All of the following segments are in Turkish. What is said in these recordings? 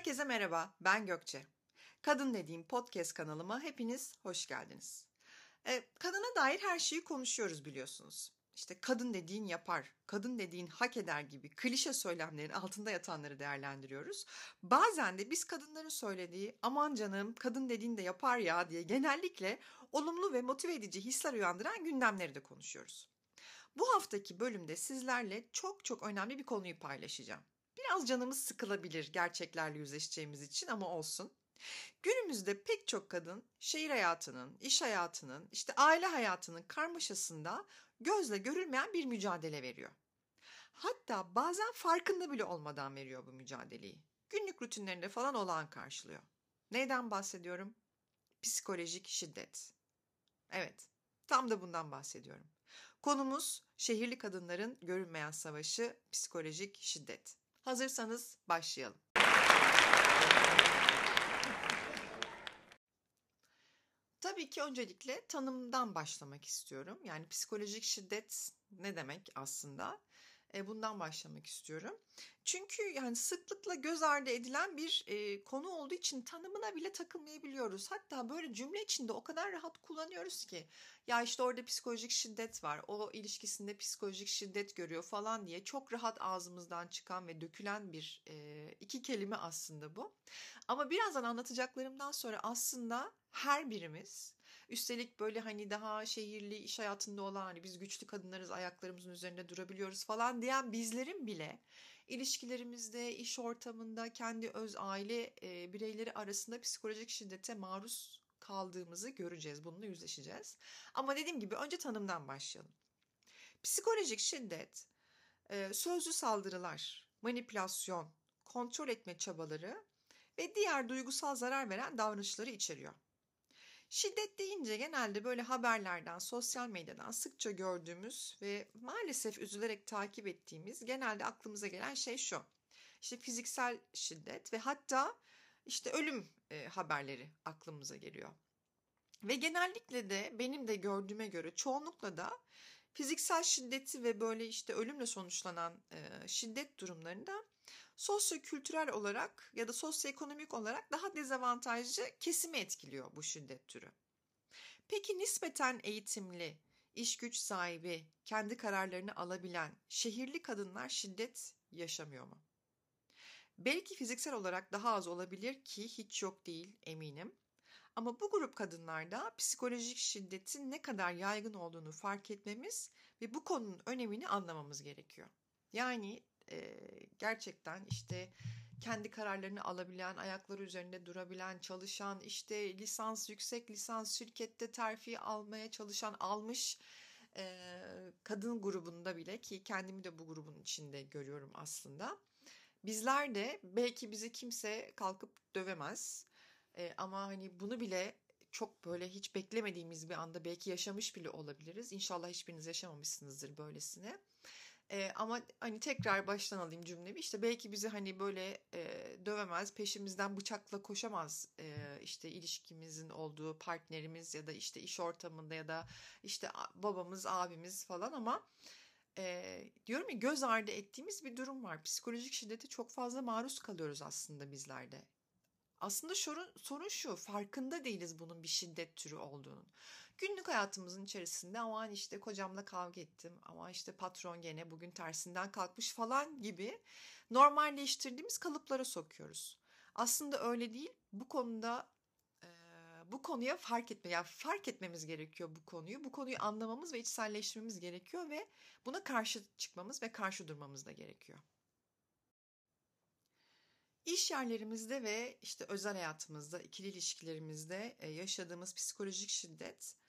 Herkese merhaba, ben Gökçe. Kadın dediğim podcast kanalıma hepiniz hoş geldiniz. E, kadına dair her şeyi konuşuyoruz biliyorsunuz. İşte kadın dediğin yapar, kadın dediğin hak eder gibi klişe söylemlerin altında yatanları değerlendiriyoruz. Bazen de biz kadınların söylediği aman canım kadın dediğin de yapar ya diye genellikle olumlu ve motive edici hisler uyandıran gündemleri de konuşuyoruz. Bu haftaki bölümde sizlerle çok çok önemli bir konuyu paylaşacağım. Biraz canımız sıkılabilir gerçeklerle yüzleşeceğimiz için ama olsun. Günümüzde pek çok kadın şehir hayatının, iş hayatının, işte aile hayatının karmaşasında gözle görülmeyen bir mücadele veriyor. Hatta bazen farkında bile olmadan veriyor bu mücadeleyi. Günlük rutinlerinde falan olağan karşılıyor. Neyden bahsediyorum? Psikolojik şiddet. Evet, tam da bundan bahsediyorum. Konumuz şehirli kadınların görünmeyen savaşı, psikolojik şiddet. Hazırsanız başlayalım. Tabii ki öncelikle tanımdan başlamak istiyorum. Yani psikolojik şiddet ne demek aslında? E, bundan başlamak istiyorum. Çünkü yani sıklıkla göz ardı edilen bir e, konu olduğu için tanımına bile takılmayabiliyoruz. Hatta böyle cümle içinde o kadar rahat kullanıyoruz ki ya işte orada psikolojik şiddet var. O ilişkisinde psikolojik şiddet görüyor falan diye çok rahat ağzımızdan çıkan ve dökülen bir e, iki kelime aslında bu. Ama birazdan anlatacaklarımdan sonra aslında her birimiz üstelik böyle hani daha şehirli iş hayatında olan hani biz güçlü kadınlarız ayaklarımızın üzerinde durabiliyoruz falan diyen bizlerin bile ilişkilerimizde, iş ortamında, kendi öz aile e, bireyleri arasında psikolojik şiddete maruz kaldığımızı göreceğiz. Bununla yüzleşeceğiz. Ama dediğim gibi önce tanımdan başlayalım. Psikolojik şiddet e, sözlü saldırılar, manipülasyon, kontrol etme çabaları ve diğer duygusal zarar veren davranışları içeriyor. Şiddet deyince genelde böyle haberlerden, sosyal medyadan sıkça gördüğümüz ve maalesef üzülerek takip ettiğimiz genelde aklımıza gelen şey şu. İşte fiziksel şiddet ve hatta işte ölüm e, haberleri aklımıza geliyor. Ve genellikle de benim de gördüğüme göre çoğunlukla da fiziksel şiddeti ve böyle işte ölümle sonuçlanan e, şiddet durumlarında sosyo-kültürel olarak ya da sosyoekonomik olarak daha dezavantajlı kesimi etkiliyor bu şiddet türü. Peki nispeten eğitimli, iş güç sahibi, kendi kararlarını alabilen şehirli kadınlar şiddet yaşamıyor mu? Belki fiziksel olarak daha az olabilir ki hiç yok değil eminim. Ama bu grup kadınlarda psikolojik şiddetin ne kadar yaygın olduğunu fark etmemiz ve bu konunun önemini anlamamız gerekiyor. Yani e, gerçekten işte kendi kararlarını alabilen, ayakları üzerinde durabilen, çalışan, işte lisans, yüksek lisans şirkette terfi almaya çalışan, almış e, kadın grubunda bile ki kendimi de bu grubun içinde görüyorum aslında. Bizler de belki bizi kimse kalkıp dövemez e, ama hani bunu bile çok böyle hiç beklemediğimiz bir anda belki yaşamış bile olabiliriz. İnşallah hiçbiriniz yaşamamışsınızdır böylesine. E, ama hani tekrar baştan alayım cümlemi. İşte belki bizi hani böyle e, dövemez, peşimizden bıçakla koşamaz e, işte ilişkimizin olduğu partnerimiz ya da işte iş ortamında ya da işte babamız, abimiz falan ama e, diyorum ya göz ardı ettiğimiz bir durum var. Psikolojik şiddete çok fazla maruz kalıyoruz aslında bizlerde. Aslında sorun, sorun şu farkında değiliz bunun bir şiddet türü olduğunun. Günlük hayatımızın içerisinde aman işte kocamla kavga ettim ama işte patron gene bugün tersinden kalkmış falan gibi normalleştirdiğimiz kalıplara sokuyoruz. Aslında öyle değil. Bu konuda bu konuya fark etme, yani fark etmemiz gerekiyor bu konuyu. Bu konuyu anlamamız ve içselleştirmemiz gerekiyor ve buna karşı çıkmamız ve karşı durmamız da gerekiyor. İş yerlerimizde ve işte özel hayatımızda, ikili ilişkilerimizde yaşadığımız psikolojik şiddet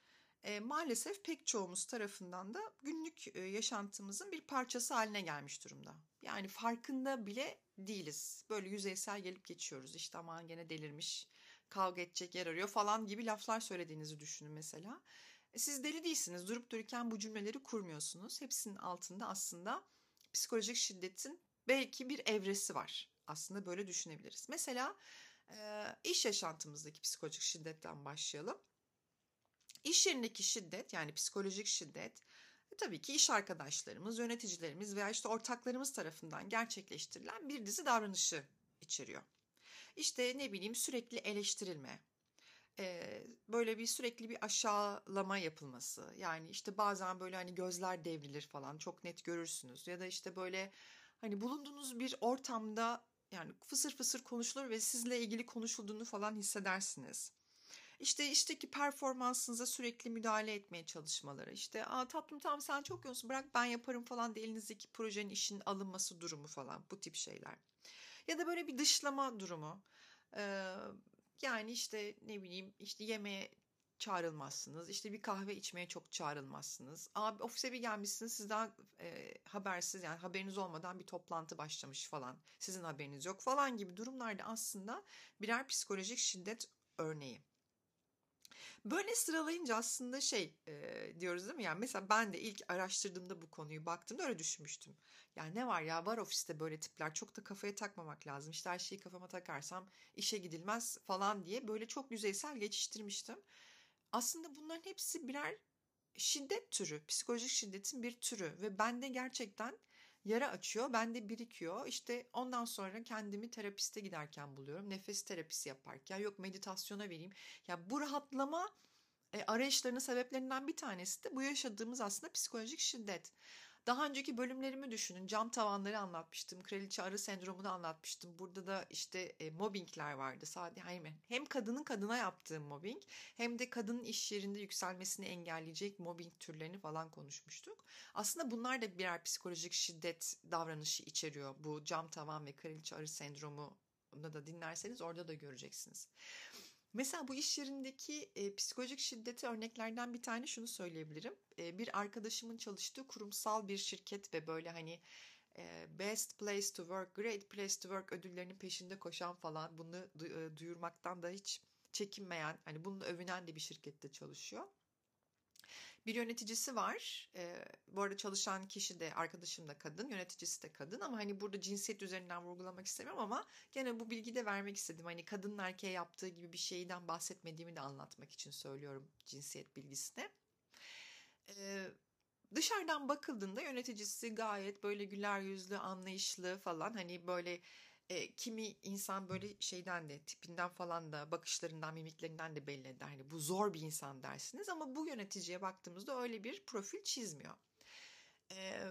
e, maalesef pek çoğumuz tarafından da günlük e, yaşantımızın bir parçası haline gelmiş durumda. Yani farkında bile değiliz. Böyle yüzeysel gelip geçiyoruz. İşte aman gene delirmiş, kavga edecek yer arıyor falan gibi laflar söylediğinizi düşünün mesela. E, siz deli değilsiniz. Durup dururken bu cümleleri kurmuyorsunuz. Hepsinin altında aslında psikolojik şiddetin belki bir evresi var. Aslında böyle düşünebiliriz. Mesela iş yaşantımızdaki psikolojik şiddetten başlayalım. İş yerindeki şiddet yani psikolojik şiddet e, tabii ki iş arkadaşlarımız, yöneticilerimiz veya işte ortaklarımız tarafından gerçekleştirilen bir dizi davranışı içeriyor. İşte ne bileyim sürekli eleştirilme, böyle bir sürekli bir aşağılama yapılması. Yani işte bazen böyle hani gözler devrilir falan çok net görürsünüz. Ya da işte böyle hani bulunduğunuz bir ortamda yani fısır fısır konuşulur ve sizle ilgili konuşulduğunu falan hissedersiniz. İşte işteki performansınıza sürekli müdahale etmeye çalışmaları. İşte Aa, tatlım tamam sen çok yoğunsun bırak ben yaparım falan diye elinizdeki projenin işin alınması durumu falan bu tip şeyler. Ya da böyle bir dışlama durumu. Ee, yani işte ne bileyim işte yemeğe çağrılmazsınız. İşte bir kahve içmeye çok çağrılmazsınız. Abi ofise bir gelmişsiniz sizden e, habersiz yani haberiniz olmadan bir toplantı başlamış falan. Sizin haberiniz yok falan gibi durumlarda aslında birer psikolojik şiddet örneği. Böyle sıralayınca aslında şey e, diyoruz değil mi? Yani mesela ben de ilk araştırdığımda bu konuyu baktığımda öyle düşünmüştüm. Yani ne var ya var ofiste böyle tipler çok da kafaya takmamak lazım. İşte her şeyi kafama takarsam işe gidilmez falan diye böyle çok yüzeysel geçiştirmiştim. Aslında bunların hepsi birer şiddet türü, psikolojik şiddetin bir türü ve bende gerçekten yara açıyor, bende birikiyor. İşte ondan sonra kendimi terapiste giderken buluyorum. Nefes terapisi yaparken yok meditasyona vereyim. Ya bu rahatlama e, arayışlarının sebeplerinden bir tanesi de bu yaşadığımız aslında psikolojik şiddet. Daha önceki bölümlerimi düşünün. Cam tavanları anlatmıştım. Kraliçe arı sendromunu anlatmıştım. Burada da işte e, mobbingler vardı. Sadece hem, hem kadının kadına yaptığı mobbing hem de kadının iş yerinde yükselmesini engelleyecek mobbing türlerini falan konuşmuştuk. Aslında bunlar da birer psikolojik şiddet davranışı içeriyor. Bu cam tavan ve kraliçe arı sendromu da dinlerseniz orada da göreceksiniz. Mesela bu iş yerindeki e, psikolojik şiddeti örneklerden bir tane şunu söyleyebilirim. E, bir arkadaşımın çalıştığı kurumsal bir şirket ve böyle hani e, Best Place to Work, Great Place to Work ödüllerinin peşinde koşan falan bunu du- duyurmaktan da hiç çekinmeyen, hani bunu övünen de bir şirkette çalışıyor bir yöneticisi var. E, bu arada çalışan kişi de arkadaşım da kadın, yöneticisi de kadın ama hani burada cinsiyet üzerinden vurgulamak istemiyorum ama gene bu bilgi de vermek istedim. Hani kadının erkeğe yaptığı gibi bir şeyden bahsetmediğimi de anlatmak için söylüyorum cinsiyet bilgisine. E, dışarıdan bakıldığında yöneticisi gayet böyle güler yüzlü, anlayışlı falan hani böyle e, kimi insan böyle şeyden de tipinden falan da bakışlarından mimiklerinden de belli eder. Hani bu zor bir insan dersiniz ama bu yöneticiye baktığımızda öyle bir profil çizmiyor. E,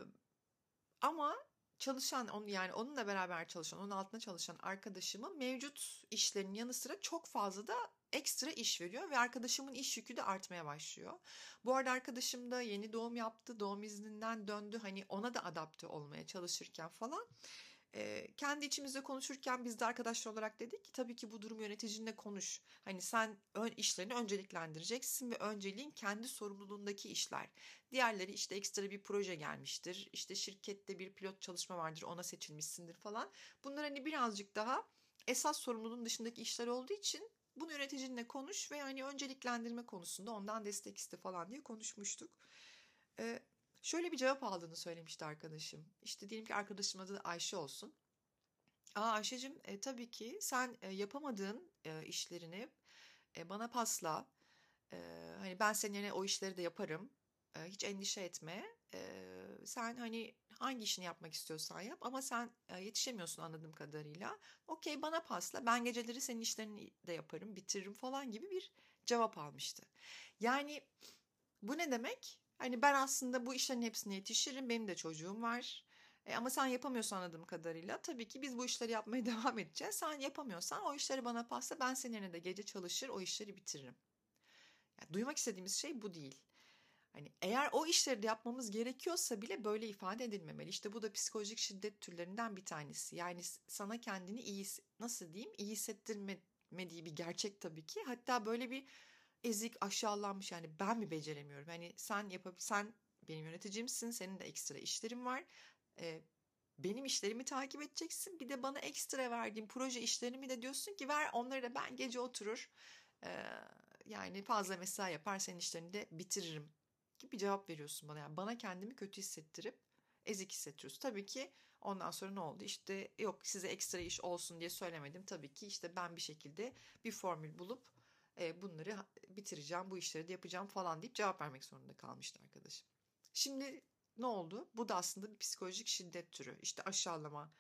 ama çalışan onu yani onunla beraber çalışan onun altında çalışan arkadaşımın mevcut işlerinin yanı sıra çok fazla da ekstra iş veriyor ve arkadaşımın iş yükü de artmaya başlıyor. Bu arada arkadaşım da yeni doğum yaptı, doğum izninden döndü. Hani ona da adapte olmaya çalışırken falan e, kendi içimizde konuşurken biz de arkadaşlar olarak dedik ki tabii ki bu durum yöneticinle konuş. Hani sen ön işlerini önceliklendireceksin ve önceliğin kendi sorumluluğundaki işler. Diğerleri işte ekstra bir proje gelmiştir. İşte şirkette bir pilot çalışma vardır ona seçilmişsindir falan. Bunlar hani birazcık daha esas sorumluluğun dışındaki işler olduğu için bunu yöneticinle konuş ve yani önceliklendirme konusunda ondan destek iste falan diye konuşmuştuk. Ee, Şöyle bir cevap aldığını söylemişti arkadaşım. İşte diyelim ki arkadaşım adı Ayşe olsun. Aa Ayşe'cim e, tabii ki sen e, yapamadığın e, işlerini e, bana pasla. E, hani ben senin yerine o işleri de yaparım. E, hiç endişe etme. E, sen hani hangi işini yapmak istiyorsan yap ama sen e, yetişemiyorsun anladığım kadarıyla. Okey bana pasla ben geceleri senin işlerini de yaparım bitiririm falan gibi bir cevap almıştı. Yani bu ne demek? Hani ben aslında bu işlerin hepsine yetişirim. Benim de çocuğum var. E, ama sen yapamıyorsun anladığım kadarıyla. Tabii ki biz bu işleri yapmaya devam edeceğiz. Sen yapamıyorsan o işleri bana pasla ben senin de gece çalışır o işleri bitiririm. Yani duymak istediğimiz şey bu değil. Hani eğer o işleri de yapmamız gerekiyorsa bile böyle ifade edilmemeli. İşte bu da psikolojik şiddet türlerinden bir tanesi. Yani sana kendini iyi nasıl diyeyim iyi hissettirmediği bir gerçek tabii ki. Hatta böyle bir ezik, aşağılanmış yani ben mi beceremiyorum? Hani sen yapab sen benim yöneticimsin, senin de ekstra işlerin var. Ee, benim işlerimi takip edeceksin. Bir de bana ekstra verdiğim proje işlerimi de diyorsun ki ver onları da ben gece oturur. Ee, yani fazla mesai yapar senin işlerini de bitiririm gibi cevap veriyorsun bana. Yani bana kendimi kötü hissettirip ezik hissettiriyorsun. Tabii ki ondan sonra ne oldu? İşte yok size ekstra iş olsun diye söylemedim. Tabii ki işte ben bir şekilde bir formül bulup e, bunları bitireceğim, bu işleri de yapacağım falan deyip cevap vermek zorunda kalmıştı arkadaşım. Şimdi ne oldu? Bu da aslında bir psikolojik şiddet türü. İşte aşağılama,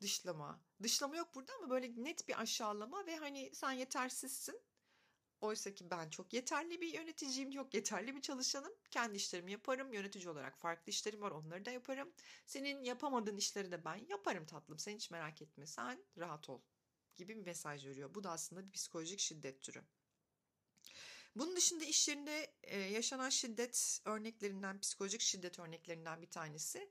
dışlama. Dışlama yok burada ama böyle net bir aşağılama ve hani sen yetersizsin. Oysa ki ben çok yeterli bir yöneticiyim, yok yeterli bir çalışanım. Kendi işlerimi yaparım. Yönetici olarak farklı işlerim var, onları da yaparım. Senin yapamadığın işleri de ben yaparım tatlım. Sen hiç merak etme, sen rahat ol gibi bir mesaj veriyor. Bu da aslında bir psikolojik şiddet türü. Bunun dışında iş yerinde yaşanan şiddet örneklerinden, psikolojik şiddet örneklerinden bir tanesi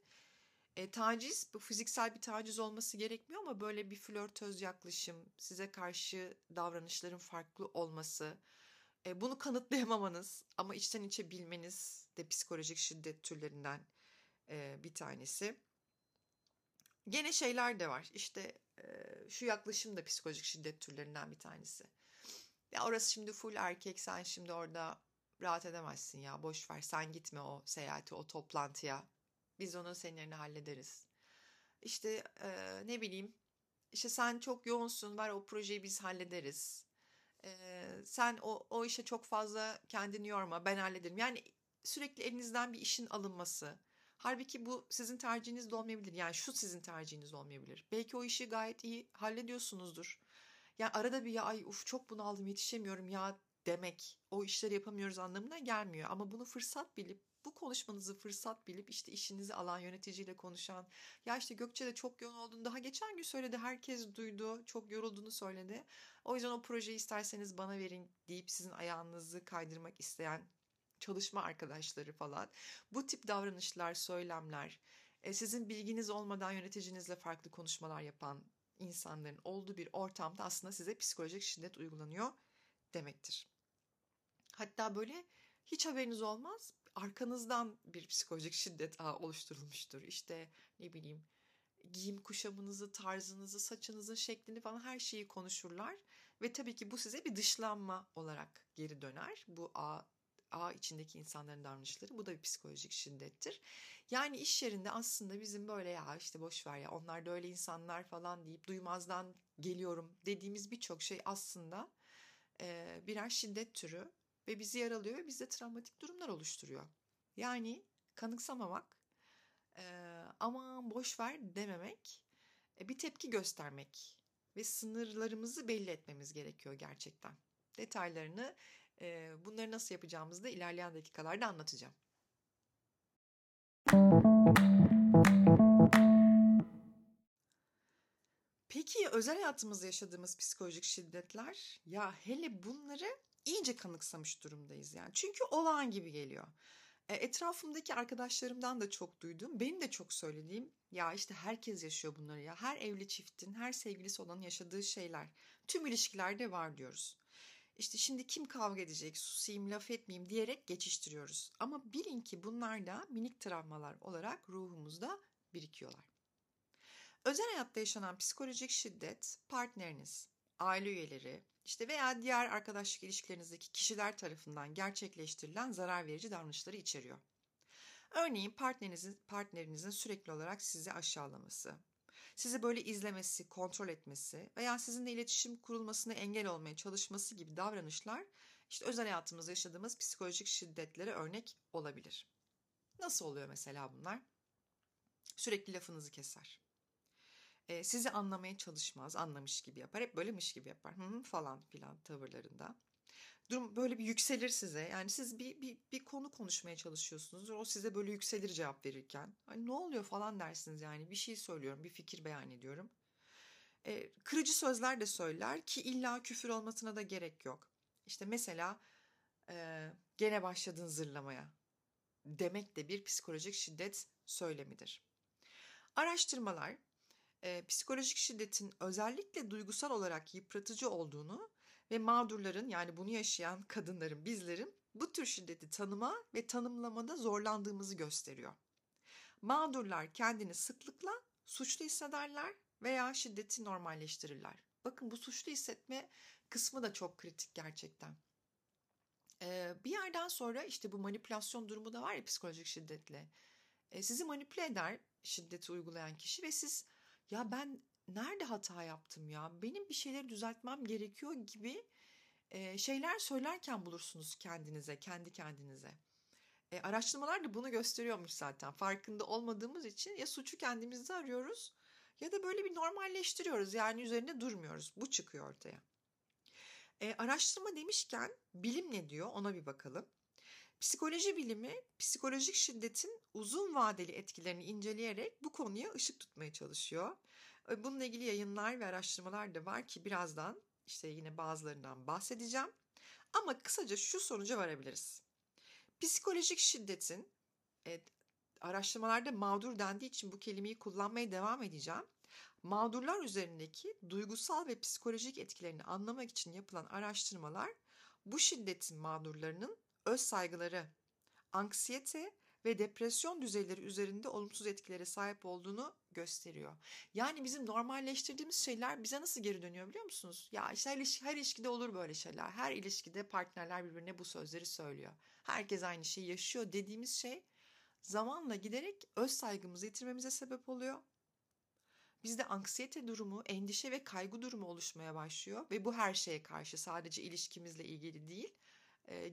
e, taciz bu fiziksel bir taciz olması gerekmiyor ama böyle bir flörtöz yaklaşım, size karşı davranışların farklı olması, e, bunu kanıtlayamamanız ama içten içe bilmeniz de psikolojik şiddet türlerinden e, bir tanesi. Gene şeyler de var. İşte e, şu yaklaşım da psikolojik şiddet türlerinden bir tanesi. Ya orası şimdi full erkek, sen şimdi orada rahat edemezsin ya. Boş ver, sen gitme o seyahati, o toplantıya biz onu senin yerine hallederiz. İşte e, ne bileyim işte sen çok yoğunsun var o projeyi biz hallederiz. E, sen o, o işe çok fazla kendini yorma ben hallederim. Yani sürekli elinizden bir işin alınması. Halbuki bu sizin tercihiniz de olmayabilir. Yani şu sizin tercihiniz olmayabilir. Belki o işi gayet iyi hallediyorsunuzdur. Yani arada bir ya ay uf çok bunaldım yetişemiyorum ya demek o işleri yapamıyoruz anlamına gelmiyor. Ama bunu fırsat bilip bu konuşmanızı fırsat bilip işte işinizi alan yöneticiyle konuşan ya işte Gökçe de çok yoğun olduğunu daha geçen gün söyledi herkes duydu çok yorulduğunu söyledi. O yüzden o projeyi isterseniz bana verin deyip sizin ayağınızı kaydırmak isteyen çalışma arkadaşları falan bu tip davranışlar söylemler e, sizin bilginiz olmadan yöneticinizle farklı konuşmalar yapan insanların olduğu bir ortamda aslında size psikolojik şiddet uygulanıyor demektir. Hatta böyle hiç haberiniz olmaz arkanızdan bir psikolojik şiddet oluşturulmuştur. İşte ne bileyim giyim kuşamınızı, tarzınızı, saçınızın şeklini falan her şeyi konuşurlar. Ve tabii ki bu size bir dışlanma olarak geri döner. Bu ağ, ağ içindeki insanların davranışları. Bu da bir psikolojik şiddettir. Yani iş yerinde aslında bizim böyle ya işte boş ver ya onlar da öyle insanlar falan deyip duymazdan geliyorum dediğimiz birçok şey aslında e, birer şiddet türü ve bizi yaralıyor ve bizde travmatik durumlar oluşturuyor. Yani kanıksamamak, e, aman boş ver dememek, e, bir tepki göstermek ve sınırlarımızı belli etmemiz gerekiyor gerçekten. Detaylarını bunları nasıl yapacağımızı da ilerleyen dakikalarda anlatacağım. Peki özel hayatımızda yaşadığımız psikolojik şiddetler ya hele bunları iyice kanıksamış durumdayız yani. Çünkü olağan gibi geliyor. E, etrafımdaki arkadaşlarımdan da çok duydum. Benim de çok söylediğim ya işte herkes yaşıyor bunları ya. Her evli çiftin, her sevgilisi olanın yaşadığı şeyler. Tüm ilişkilerde var diyoruz. İşte şimdi kim kavga edecek, susayım, laf etmeyeyim diyerek geçiştiriyoruz. Ama bilin ki bunlar da minik travmalar olarak ruhumuzda birikiyorlar. Özel hayatta yaşanan psikolojik şiddet partneriniz, aile üyeleri, işte veya diğer arkadaşlık ilişkilerinizdeki kişiler tarafından gerçekleştirilen zarar verici davranışları içeriyor. Örneğin partnerinizin, partnerinizin sürekli olarak sizi aşağılaması, sizi böyle izlemesi, kontrol etmesi veya sizinle iletişim kurulmasına engel olmaya çalışması gibi davranışlar işte özel hayatımızda yaşadığımız psikolojik şiddetlere örnek olabilir. Nasıl oluyor mesela bunlar? Sürekli lafınızı keser e, sizi anlamaya çalışmaz, anlamış gibi yapar. Hep böylemiş gibi yapar hı hı falan filan tavırlarında. Durum böyle bir yükselir size. Yani siz bir, bir, bir konu konuşmaya çalışıyorsunuz. O size böyle yükselir cevap verirken. Hani ne oluyor falan dersiniz yani. Bir şey söylüyorum, bir fikir beyan ediyorum. E, kırıcı sözler de söyler ki illa küfür olmasına da gerek yok. İşte mesela e, gene başladın zırlamaya demek de bir psikolojik şiddet söylemidir. Araştırmalar e, psikolojik şiddetin özellikle duygusal olarak yıpratıcı olduğunu ve mağdurların yani bunu yaşayan kadınların, bizlerin bu tür şiddeti tanıma ve tanımlamada zorlandığımızı gösteriyor. Mağdurlar kendini sıklıkla suçlu hissederler veya şiddeti normalleştirirler. Bakın bu suçlu hissetme kısmı da çok kritik gerçekten. Ee, bir yerden sonra işte bu manipülasyon durumu da var ya psikolojik şiddetle. Ee, sizi manipüle eder şiddeti uygulayan kişi ve siz ya ben nerede hata yaptım ya benim bir şeyleri düzeltmem gerekiyor gibi e, şeyler söylerken bulursunuz kendinize kendi kendinize. E, araştırmalar da bunu gösteriyormuş zaten farkında olmadığımız için ya suçu kendimizde arıyoruz ya da böyle bir normalleştiriyoruz yani üzerinde durmuyoruz. Bu çıkıyor ortaya. E, araştırma demişken bilim ne diyor ona bir bakalım. Psikoloji bilimi psikolojik şiddetin uzun vadeli etkilerini inceleyerek bu konuya ışık tutmaya çalışıyor. Bununla ilgili yayınlar ve araştırmalar da var ki birazdan işte yine bazılarından bahsedeceğim. Ama kısaca şu sonuca varabiliriz. Psikolojik şiddetin e, araştırmalarda mağdur dendiği için bu kelimeyi kullanmaya devam edeceğim. Mağdurlar üzerindeki duygusal ve psikolojik etkilerini anlamak için yapılan araştırmalar bu şiddetin mağdurlarının öz saygıları, anksiyete ve depresyon düzeyleri üzerinde olumsuz etkilere sahip olduğunu gösteriyor. Yani bizim normalleştirdiğimiz şeyler bize nasıl geri dönüyor biliyor musunuz? Ya işte her, ilişki, her ilişkide olur böyle şeyler. Her ilişkide partnerler birbirine bu sözleri söylüyor. Herkes aynı şeyi yaşıyor dediğimiz şey zamanla giderek öz saygımızı yitirmemize sebep oluyor. Bizde anksiyete durumu, endişe ve kaygı durumu oluşmaya başlıyor ve bu her şeye karşı sadece ilişkimizle ilgili değil,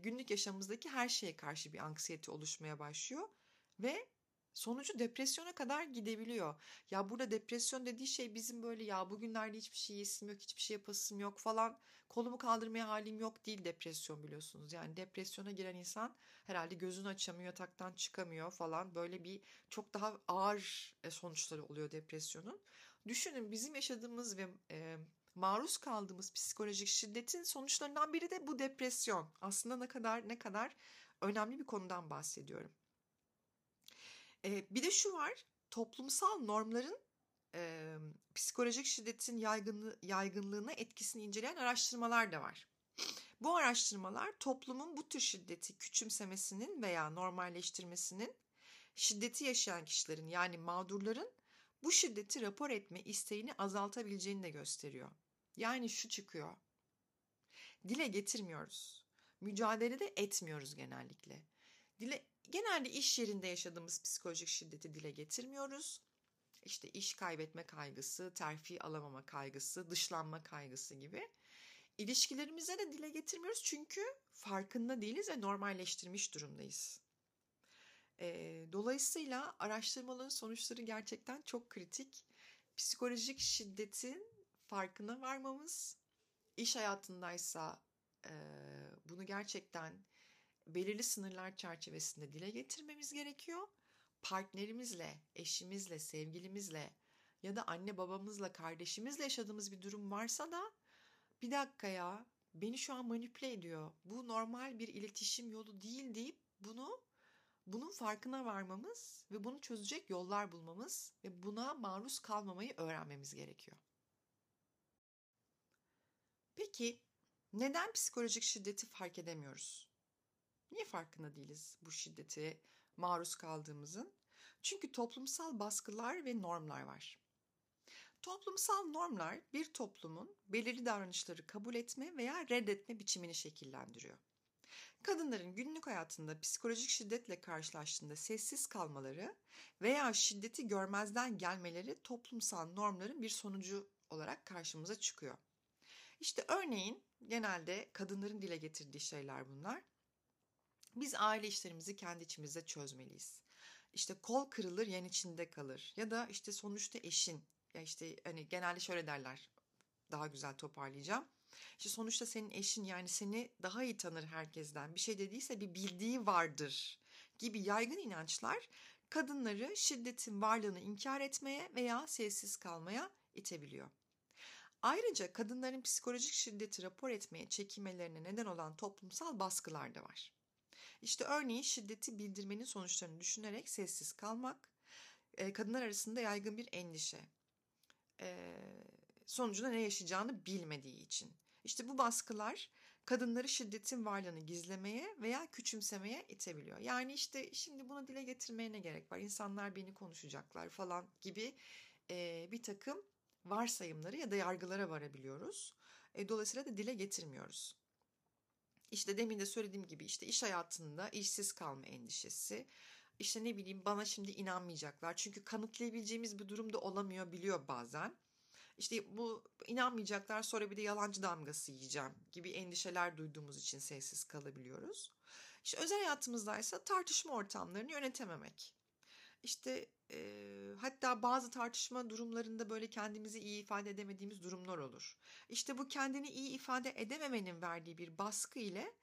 günlük yaşamımızdaki her şeye karşı bir anksiyete oluşmaya başlıyor ve sonucu depresyona kadar gidebiliyor. Ya burada depresyon dediği şey bizim böyle ya bugünlerde hiçbir şey yesim yok, hiçbir şey yapasım yok falan, kolumu kaldırmaya halim yok değil depresyon biliyorsunuz. Yani depresyona giren insan herhalde gözünü açamıyor, yataktan çıkamıyor falan böyle bir çok daha ağır sonuçları oluyor depresyonun. Düşünün bizim yaşadığımız ve e, maruz kaldığımız psikolojik şiddetin sonuçlarından biri de bu depresyon. Aslında ne kadar ne kadar önemli bir konudan bahsediyorum. Ee, bir de şu var, toplumsal normların e, psikolojik şiddetin yaygınlığı, yaygınlığına etkisini inceleyen araştırmalar da var. Bu araştırmalar toplumun bu tür şiddeti küçümsemesinin veya normalleştirmesinin şiddeti yaşayan kişilerin yani mağdurların bu şiddeti rapor etme isteğini azaltabileceğini de gösteriyor. Yani şu çıkıyor. Dile getirmiyoruz. Mücadele de etmiyoruz genellikle. Dile genelde iş yerinde yaşadığımız psikolojik şiddeti dile getirmiyoruz. İşte iş kaybetme kaygısı, terfi alamama kaygısı, dışlanma kaygısı gibi. İlişkilerimize de dile getirmiyoruz çünkü farkında değiliz ve normalleştirmiş durumdayız. E, dolayısıyla araştırmaların sonuçları gerçekten çok kritik. Psikolojik şiddetin farkına varmamız, iş hayatındaysa e, bunu gerçekten belirli sınırlar çerçevesinde dile getirmemiz gerekiyor. Partnerimizle, eşimizle, sevgilimizle ya da anne babamızla, kardeşimizle yaşadığımız bir durum varsa da bir dakika ya beni şu an manipüle ediyor. Bu normal bir iletişim yolu değil deyip bunu bunun farkına varmamız ve bunu çözecek yollar bulmamız ve buna maruz kalmamayı öğrenmemiz gerekiyor. Peki neden psikolojik şiddeti fark edemiyoruz? Niye farkında değiliz bu şiddete maruz kaldığımızın? Çünkü toplumsal baskılar ve normlar var. Toplumsal normlar bir toplumun belirli davranışları kabul etme veya reddetme biçimini şekillendiriyor. Kadınların günlük hayatında psikolojik şiddetle karşılaştığında sessiz kalmaları veya şiddeti görmezden gelmeleri toplumsal normların bir sonucu olarak karşımıza çıkıyor. İşte örneğin genelde kadınların dile getirdiği şeyler bunlar. Biz aile işlerimizi kendi içimizde çözmeliyiz. İşte kol kırılır yan içinde kalır ya da işte sonuçta eşin ya işte hani genelde şöyle derler daha güzel toparlayacağım. İşte sonuçta senin eşin yani seni daha iyi tanır herkesten. Bir şey dediyse bir bildiği vardır gibi yaygın inançlar kadınları şiddetin varlığını inkar etmeye veya sessiz kalmaya itebiliyor. Ayrıca kadınların psikolojik şiddeti rapor etmeye çekinmelerine neden olan toplumsal baskılar da var. İşte örneğin şiddeti bildirmenin sonuçlarını düşünerek sessiz kalmak, kadınlar arasında yaygın bir endişe, sonucunda ne yaşayacağını bilmediği için. İşte bu baskılar kadınları şiddetin varlığını gizlemeye veya küçümsemeye itebiliyor. Yani işte şimdi bunu dile getirmeye ne gerek var? İnsanlar beni konuşacaklar falan gibi e, bir takım varsayımları ya da yargılara varabiliyoruz. E, dolayısıyla da dile getirmiyoruz. İşte demin de söylediğim gibi işte iş hayatında işsiz kalma endişesi. İşte ne bileyim bana şimdi inanmayacaklar. Çünkü kanıtlayabileceğimiz bir durumda olamıyor biliyor bazen. İşte bu inanmayacaklar sonra bir de yalancı damgası yiyeceğim gibi endişeler duyduğumuz için sessiz kalabiliyoruz. İşte özel hayatımızda ise tartışma ortamlarını yönetememek. İşte e, hatta bazı tartışma durumlarında böyle kendimizi iyi ifade edemediğimiz durumlar olur. İşte bu kendini iyi ifade edememenin verdiği bir baskı ile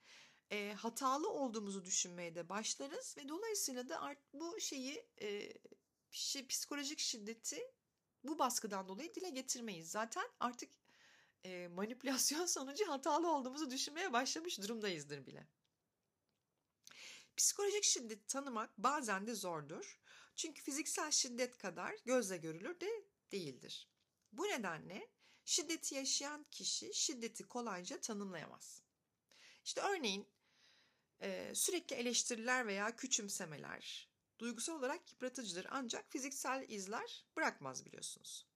e, hatalı olduğumuzu düşünmeye de başlarız ve dolayısıyla da art, bu şeyi e, şey, psikolojik şiddeti bu baskıdan dolayı dile getirmeyiz. Zaten artık e, manipülasyon sonucu hatalı olduğumuzu düşünmeye başlamış durumdayızdır bile. Psikolojik şiddet tanımak bazen de zordur. Çünkü fiziksel şiddet kadar gözle görülür de değildir. Bu nedenle şiddeti yaşayan kişi şiddeti kolayca tanımlayamaz. İşte örneğin e, sürekli eleştiriler veya küçümsemeler duygusal olarak yıpratıcıdır ancak fiziksel izler bırakmaz biliyorsunuz.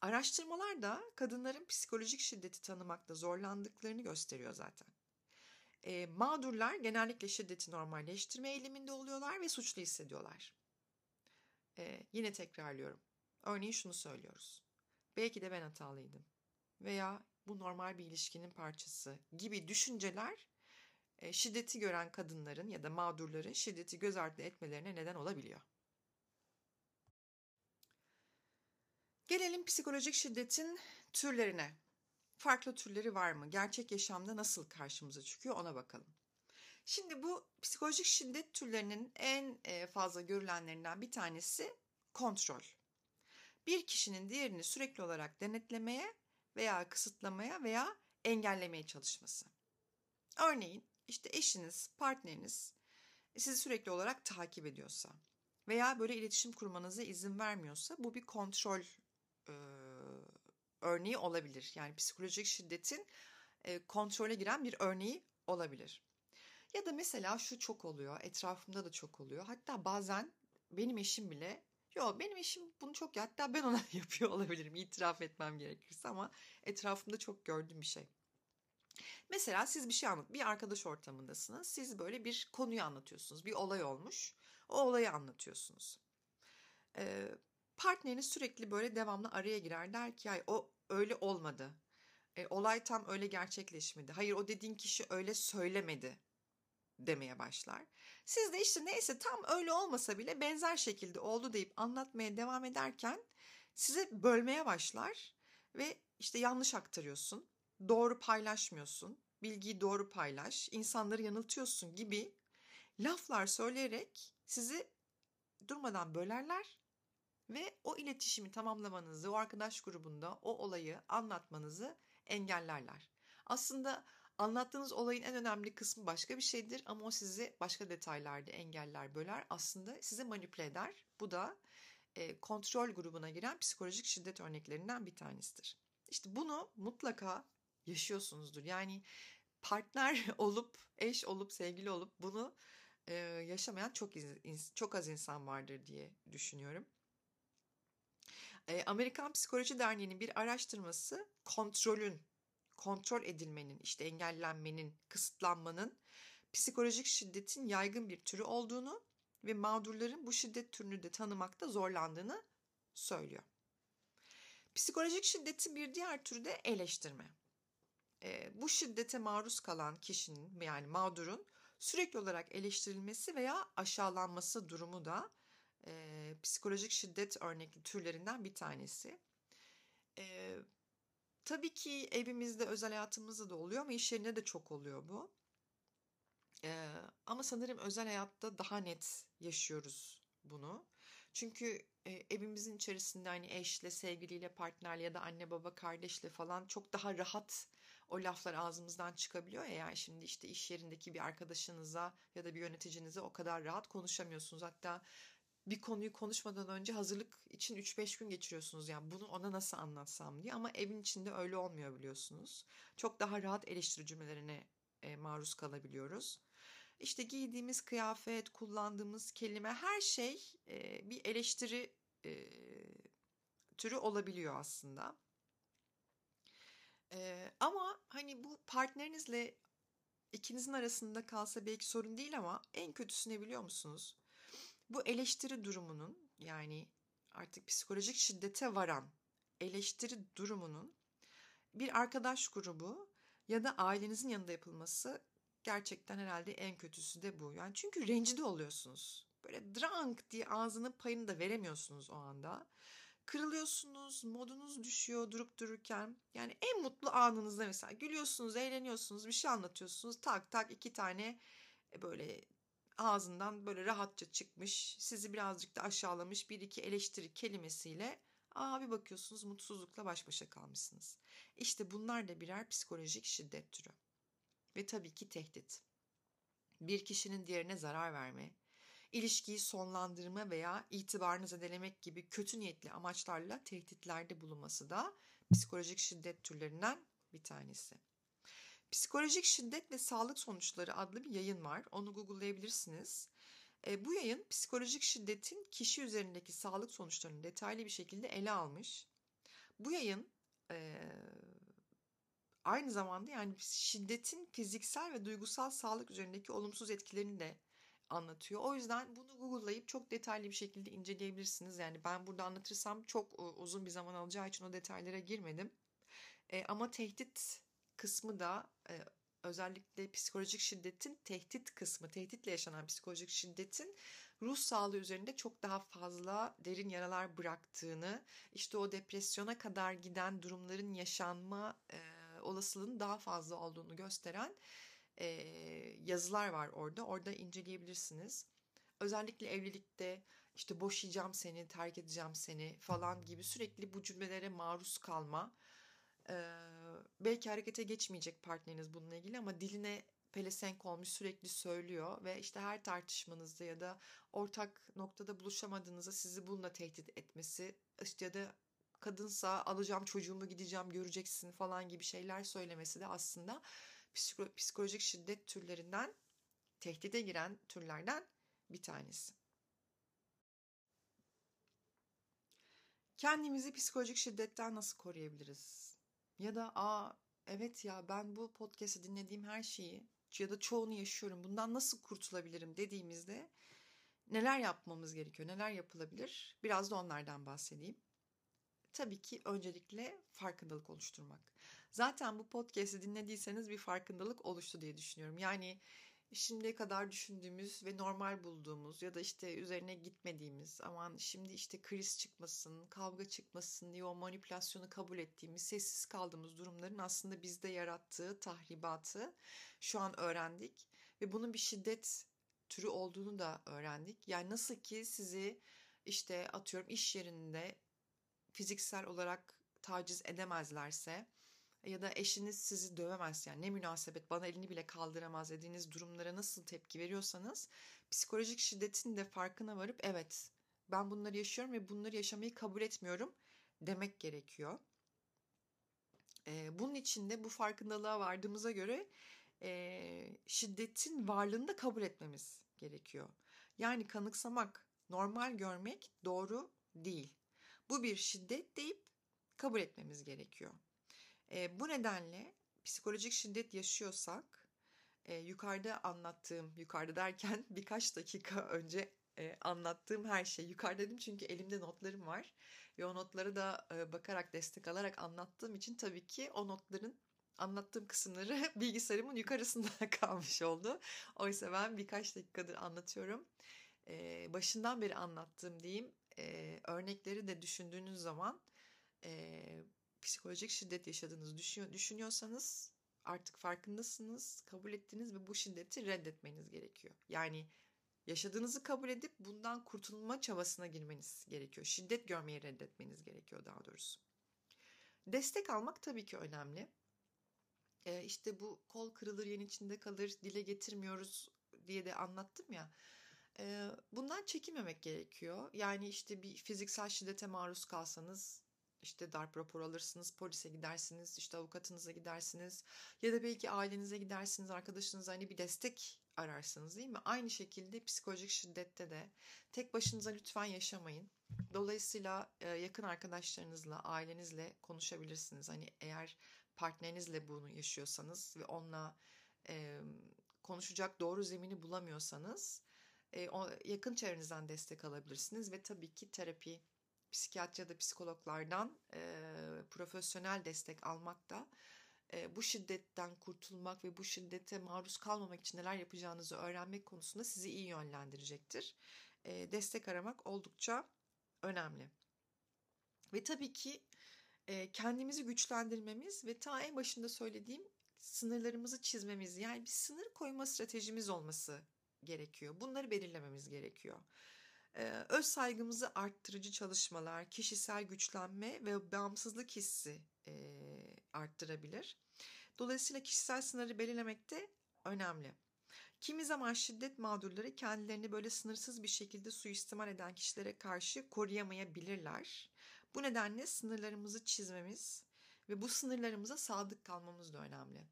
Araştırmalar da kadınların psikolojik şiddeti tanımakta zorlandıklarını gösteriyor zaten. E, mağdurlar genellikle şiddeti normalleştirme eğiliminde oluyorlar ve suçlu hissediyorlar. E, yine tekrarlıyorum. Örneğin şunu söylüyoruz. Belki de ben hatalıydım. Veya bu normal bir ilişkinin parçası gibi düşünceler e, şiddeti gören kadınların ya da mağdurların şiddeti göz ardı etmelerine neden olabiliyor. Gelelim psikolojik şiddetin türlerine. Farklı türleri var mı? Gerçek yaşamda nasıl karşımıza çıkıyor ona bakalım. Şimdi bu psikolojik şiddet türlerinin en e, fazla görülenlerinden bir tanesi kontrol. Bir kişinin diğerini sürekli olarak denetlemeye veya kısıtlamaya veya engellemeye çalışması. Örneğin işte eşiniz, partneriniz sizi sürekli olarak takip ediyorsa veya böyle iletişim kurmanıza izin vermiyorsa bu bir kontrol e, örneği olabilir. Yani psikolojik şiddetin e, kontrole giren bir örneği olabilir. Ya da mesela şu çok oluyor, etrafımda da çok oluyor. Hatta bazen benim eşim bile, yo benim eşim bunu çok hatta ben ona yapıyor olabilirim itiraf etmem gerekirse ama etrafımda çok gördüğüm bir şey. Mesela siz bir şey anlat, bir arkadaş ortamındasınız. Siz böyle bir konuyu anlatıyorsunuz. Bir olay olmuş. O olayı anlatıyorsunuz. Ee, partneriniz sürekli böyle devamlı araya girer. Der ki ay o öyle olmadı. E, olay tam öyle gerçekleşmedi. Hayır o dediğin kişi öyle söylemedi demeye başlar. Siz de işte neyse tam öyle olmasa bile benzer şekilde oldu deyip anlatmaya devam ederken size bölmeye başlar ve işte yanlış aktarıyorsun doğru paylaşmıyorsun, bilgiyi doğru paylaş, insanları yanıltıyorsun gibi laflar söyleyerek sizi durmadan bölerler ve o iletişimi tamamlamanızı, o arkadaş grubunda o olayı anlatmanızı engellerler. Aslında anlattığınız olayın en önemli kısmı başka bir şeydir ama o sizi başka detaylarda engeller, böler. Aslında sizi manipüle eder. Bu da e, kontrol grubuna giren psikolojik şiddet örneklerinden bir tanesidir. İşte bunu mutlaka yaşıyorsunuzdur. Yani partner olup, eş olup, sevgili olup bunu e, yaşamayan çok çok az insan vardır diye düşünüyorum. E, Amerikan Psikoloji Derneği'nin bir araştırması kontrolün, kontrol edilmenin, işte engellenmenin, kısıtlanmanın psikolojik şiddetin yaygın bir türü olduğunu ve mağdurların bu şiddet türünü de tanımakta zorlandığını söylüyor. Psikolojik şiddetin bir diğer türü de eleştirme e, bu şiddete maruz kalan kişinin yani mağdurun sürekli olarak eleştirilmesi veya aşağılanması durumu da e, psikolojik şiddet örnekli türlerinden bir tanesi. E, tabii ki evimizde, özel hayatımızda da oluyor ama iş yerinde de çok oluyor bu. E, ama sanırım özel hayatta daha net yaşıyoruz bunu. Çünkü e, evimizin içerisinde hani eşle, sevgiliyle, partnerle ya da anne baba kardeşle falan çok daha rahat o laflar ağzımızdan çıkabiliyor ya yani şimdi işte iş yerindeki bir arkadaşınıza ya da bir yöneticinize o kadar rahat konuşamıyorsunuz. Hatta bir konuyu konuşmadan önce hazırlık için 3-5 gün geçiriyorsunuz. Yani bunu ona nasıl anlatsam diye ama evin içinde öyle olmuyor biliyorsunuz. Çok daha rahat eleştiri cümlelerine e, maruz kalabiliyoruz. İşte giydiğimiz kıyafet, kullandığımız kelime her şey e, bir eleştiri e, türü olabiliyor aslında. Ee, ama hani bu partnerinizle ikinizin arasında kalsa belki sorun değil ama en kötüsü ne biliyor musunuz? Bu eleştiri durumunun yani artık psikolojik şiddete varan eleştiri durumunun bir arkadaş grubu ya da ailenizin yanında yapılması gerçekten herhalde en kötüsü de bu. Yani çünkü rencide oluyorsunuz. böyle drank diye ağzının payını da veremiyorsunuz o anda. Kırılıyorsunuz, modunuz düşüyor durup dururken. Yani en mutlu anınızda mesela gülüyorsunuz, eğleniyorsunuz, bir şey anlatıyorsunuz. Tak tak iki tane e, böyle ağzından böyle rahatça çıkmış, sizi birazcık da aşağılamış bir iki eleştiri kelimesiyle aa bir bakıyorsunuz mutsuzlukla baş başa kalmışsınız. İşte bunlar da birer psikolojik şiddet türü. Ve tabii ki tehdit. Bir kişinin diğerine zarar verme, ilişkiyi sonlandırma veya itibarını zedelemek gibi kötü niyetli amaçlarla tehditlerde bulunması da psikolojik şiddet türlerinden bir tanesi. Psikolojik şiddet ve sağlık sonuçları adlı bir yayın var. Onu google'layabilirsiniz. E, bu yayın psikolojik şiddetin kişi üzerindeki sağlık sonuçlarını detaylı bir şekilde ele almış. Bu yayın e, aynı zamanda yani şiddetin fiziksel ve duygusal sağlık üzerindeki olumsuz etkilerini de anlatıyor. O yüzden bunu Google'layıp çok detaylı bir şekilde inceleyebilirsiniz. Yani ben burada anlatırsam çok uzun bir zaman alacağı için o detaylara girmedim. E, ama tehdit kısmı da e, özellikle psikolojik şiddetin tehdit kısmı, tehditle yaşanan psikolojik şiddetin ruh sağlığı üzerinde çok daha fazla derin yaralar bıraktığını, işte o depresyona kadar giden durumların yaşanma e, olasılığının daha fazla olduğunu gösteren e, yazılar var orada. Orada inceleyebilirsiniz. Özellikle evlilikte işte boşayacağım seni, terk edeceğim seni falan gibi sürekli bu cümlelere maruz kalma. Ee, belki harekete geçmeyecek partneriniz bununla ilgili ama diline pelesenk olmuş sürekli söylüyor ve işte her tartışmanızda ya da ortak noktada buluşamadığınızda sizi bununla tehdit etmesi işte ya da kadınsa alacağım çocuğumu gideceğim göreceksin falan gibi şeyler söylemesi de aslında psikolojik şiddet türlerinden tehdide giren türlerden bir tanesi. Kendimizi psikolojik şiddetten nasıl koruyabiliriz? Ya da aa evet ya ben bu podcast'i dinlediğim her şeyi ya da çoğunu yaşıyorum. Bundan nasıl kurtulabilirim dediğimizde neler yapmamız gerekiyor? Neler yapılabilir? Biraz da onlardan bahsedeyim. Tabii ki öncelikle farkındalık oluşturmak. Zaten bu podcast'i dinlediyseniz bir farkındalık oluştu diye düşünüyorum. Yani şimdiye kadar düşündüğümüz ve normal bulduğumuz ya da işte üzerine gitmediğimiz aman şimdi işte kriz çıkmasın, kavga çıkmasın diye o manipülasyonu kabul ettiğimiz, sessiz kaldığımız durumların aslında bizde yarattığı tahribatı şu an öğrendik ve bunun bir şiddet türü olduğunu da öğrendik. Yani nasıl ki sizi işte atıyorum iş yerinde fiziksel olarak taciz edemezlerse ya da eşiniz sizi dövemez yani ne münasebet bana elini bile kaldıramaz dediğiniz durumlara nasıl tepki veriyorsanız psikolojik şiddetin de farkına varıp evet ben bunları yaşıyorum ve bunları yaşamayı kabul etmiyorum demek gerekiyor. Bunun için de bu farkındalığa vardığımıza göre şiddetin varlığını da kabul etmemiz gerekiyor. Yani kanıksamak, normal görmek doğru değil. Bu bir şiddet deyip kabul etmemiz gerekiyor. E, bu nedenle psikolojik şiddet yaşıyorsak e, yukarıda anlattığım, yukarıda derken birkaç dakika önce e, anlattığım her şey. Yukarıda dedim çünkü elimde notlarım var ve o notları da e, bakarak destek alarak anlattığım için tabii ki o notların anlattığım kısımları bilgisayarımın yukarısında kalmış oldu. Oysa ben birkaç dakikadır anlatıyorum. E, başından beri anlattığım diyeyim e, örnekleri de düşündüğünüz zaman e, psikolojik şiddet yaşadığınızı düşünüyor, düşünüyorsanız artık farkındasınız, kabul ettiniz ve bu şiddeti reddetmeniz gerekiyor. Yani yaşadığınızı kabul edip bundan kurtulma çabasına girmeniz gerekiyor. Şiddet görmeyi reddetmeniz gerekiyor daha doğrusu. Destek almak tabii ki önemli. Ee, işte bu kol kırılır yen içinde kalır dile getirmiyoruz diye de anlattım ya. Ee, bundan çekinmemek gerekiyor. Yani işte bir fiziksel şiddete maruz kalsanız işte darp raporu alırsınız, polise gidersiniz, işte avukatınıza gidersiniz ya da belki ailenize gidersiniz, arkadaşınıza hani bir destek ararsınız değil mi? Aynı şekilde psikolojik şiddette de tek başınıza lütfen yaşamayın. Dolayısıyla yakın arkadaşlarınızla, ailenizle konuşabilirsiniz. Hani eğer partnerinizle bunu yaşıyorsanız ve onunla e, konuşacak doğru zemini bulamıyorsanız e, o, yakın çevrenizden destek alabilirsiniz ve tabii ki terapi psikiyatri ya da psikologlardan e, profesyonel destek almak da e, bu şiddetten kurtulmak ve bu şiddete maruz kalmamak için neler yapacağınızı öğrenmek konusunda sizi iyi yönlendirecektir. e, destek aramak oldukça önemli. Ve tabii ki e, kendimizi güçlendirmemiz ve ta en başında söylediğim sınırlarımızı çizmemiz yani bir sınır koyma stratejimiz olması gerekiyor. Bunları belirlememiz gerekiyor. Öz saygımızı arttırıcı çalışmalar, kişisel güçlenme ve bağımsızlık hissi arttırabilir. Dolayısıyla kişisel sınırı belirlemek de önemli. Kimi zaman şiddet mağdurları kendilerini böyle sınırsız bir şekilde suistimal eden kişilere karşı koruyamayabilirler. Bu nedenle sınırlarımızı çizmemiz ve bu sınırlarımıza sadık kalmamız da önemli.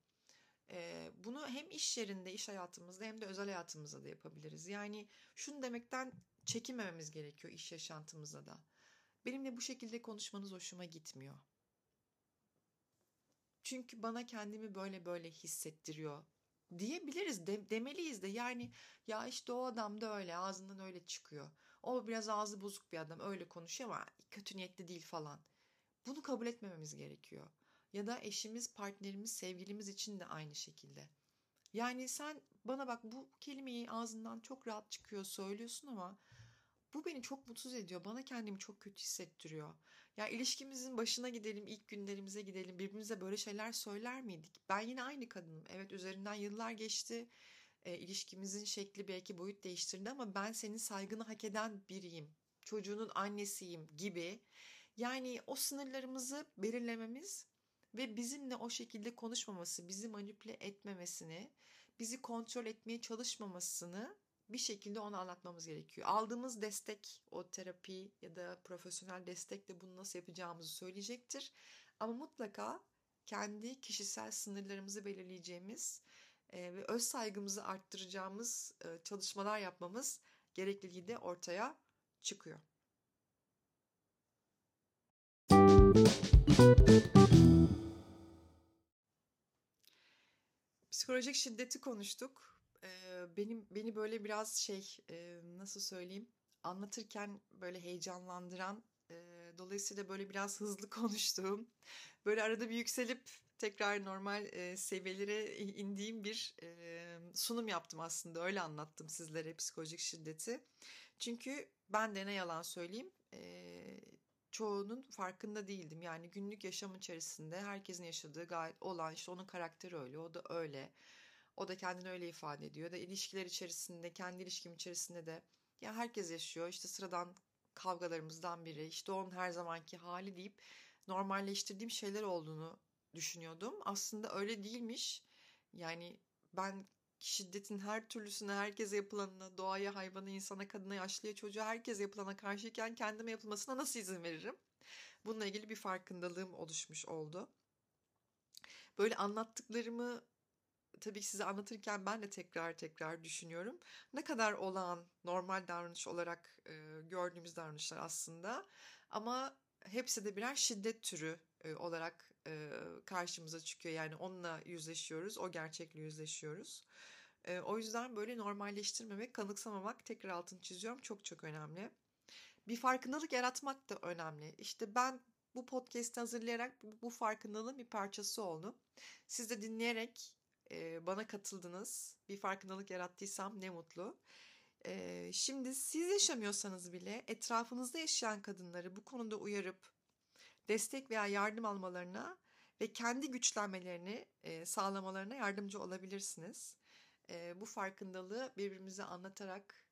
Bunu hem iş yerinde, iş hayatımızda hem de özel hayatımızda da yapabiliriz. Yani şunu demekten çekinmememiz gerekiyor iş yaşantımızda da. Benimle bu şekilde konuşmanız hoşuma gitmiyor. Çünkü bana kendimi böyle böyle hissettiriyor diyebiliriz de, demeliyiz de yani ya işte o adam da öyle ağzından öyle çıkıyor. O biraz ağzı bozuk bir adam öyle konuşuyor ama kötü niyetli değil falan. Bunu kabul etmememiz gerekiyor. Ya da eşimiz, partnerimiz, sevgilimiz için de aynı şekilde. Yani sen bana bak bu kelimeyi ağzından çok rahat çıkıyor söylüyorsun ama bu beni çok mutsuz ediyor. Bana kendimi çok kötü hissettiriyor. Ya ilişkimizin başına gidelim, ilk günlerimize gidelim. Birbirimize böyle şeyler söyler miydik? Ben yine aynı kadınım. Evet üzerinden yıllar geçti. E, ilişkimizin şekli belki boyut değiştirdi ama ben senin saygını hak eden biriyim. Çocuğunun annesiyim gibi. Yani o sınırlarımızı belirlememiz ve bizimle o şekilde konuşmaması, bizi manipüle etmemesini, bizi kontrol etmeye çalışmamasını bir şekilde ona anlatmamız gerekiyor. Aldığımız destek, o terapi ya da profesyonel destek de bunu nasıl yapacağımızı söyleyecektir. Ama mutlaka kendi kişisel sınırlarımızı belirleyeceğimiz e, ve öz saygımızı arttıracağımız e, çalışmalar yapmamız gerekliliği de ortaya çıkıyor. Psikolojik şiddeti konuştuk. Benim beni böyle biraz şey e, nasıl söyleyeyim anlatırken böyle heyecanlandıran e, dolayısıyla böyle biraz hızlı konuştuğum böyle arada bir yükselip tekrar normal e, seviyelere indiğim bir e, sunum yaptım aslında. Öyle anlattım sizlere psikolojik şiddeti. Çünkü ben de ne yalan söyleyeyim e, çoğunun farkında değildim. Yani günlük yaşam içerisinde herkesin yaşadığı gayet olan işte onun karakteri öyle o da öyle o da kendini öyle ifade ediyor. Da ilişkiler içerisinde, kendi ilişkim içerisinde de ya herkes yaşıyor. İşte sıradan kavgalarımızdan biri. İşte onun her zamanki hali deyip normalleştirdiğim şeyler olduğunu düşünüyordum. Aslında öyle değilmiş. Yani ben şiddetin her türlüsüne, herkese yapılanına, doğaya, hayvana, insana, kadına, yaşlıya, çocuğa, herkese yapılana karşıyken kendime yapılmasına nasıl izin veririm? Bununla ilgili bir farkındalığım oluşmuş oldu. Böyle anlattıklarımı tabii ki size anlatırken ben de tekrar tekrar düşünüyorum. Ne kadar olağan, normal davranış olarak e, gördüğümüz davranışlar aslında. Ama hepsi de birer şiddet türü e, olarak e, karşımıza çıkıyor. Yani onunla yüzleşiyoruz, o gerçekle yüzleşiyoruz. E, o yüzden böyle normalleştirmemek, kanıksamamak tekrar altını çiziyorum çok çok önemli. Bir farkındalık yaratmak da önemli. İşte ben bu podcast'i hazırlayarak bu farkındalığın bir parçası oldum. Siz de dinleyerek bana katıldınız. Bir farkındalık yarattıysam ne mutlu. şimdi siz yaşamıyorsanız bile etrafınızda yaşayan kadınları bu konuda uyarıp destek veya yardım almalarına ve kendi güçlenmelerini sağlamalarına yardımcı olabilirsiniz. bu farkındalığı birbirimize anlatarak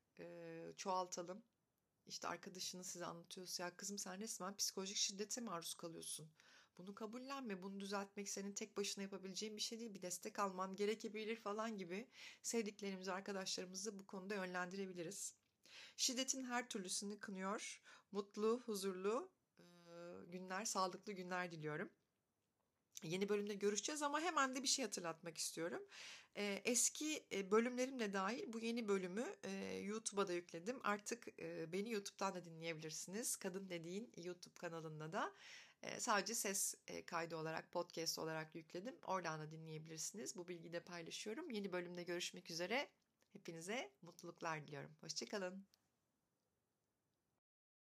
çoğaltalım. İşte arkadaşınız size anlatıyorsa ya kızım sen resmen psikolojik şiddete maruz kalıyorsun. Bunu kabullenme. Bunu düzeltmek senin tek başına yapabileceğin bir şey değil. Bir destek alman gerekebilir falan gibi sevdiklerimizi, arkadaşlarımızı bu konuda yönlendirebiliriz. Şiddetin her türlüsünü kınıyor. Mutlu, huzurlu günler, sağlıklı günler diliyorum. Yeni bölümde görüşeceğiz ama hemen de bir şey hatırlatmak istiyorum. eski bölümlerimle dahil bu yeni bölümü YouTube'a da yükledim. Artık beni YouTube'dan da dinleyebilirsiniz. Kadın Dediğin YouTube kanalında da sadece ses kaydı olarak, podcast olarak yükledim. Oradan da dinleyebilirsiniz. Bu bilgiyi de paylaşıyorum. Yeni bölümde görüşmek üzere. Hepinize mutluluklar diliyorum. Hoşçakalın.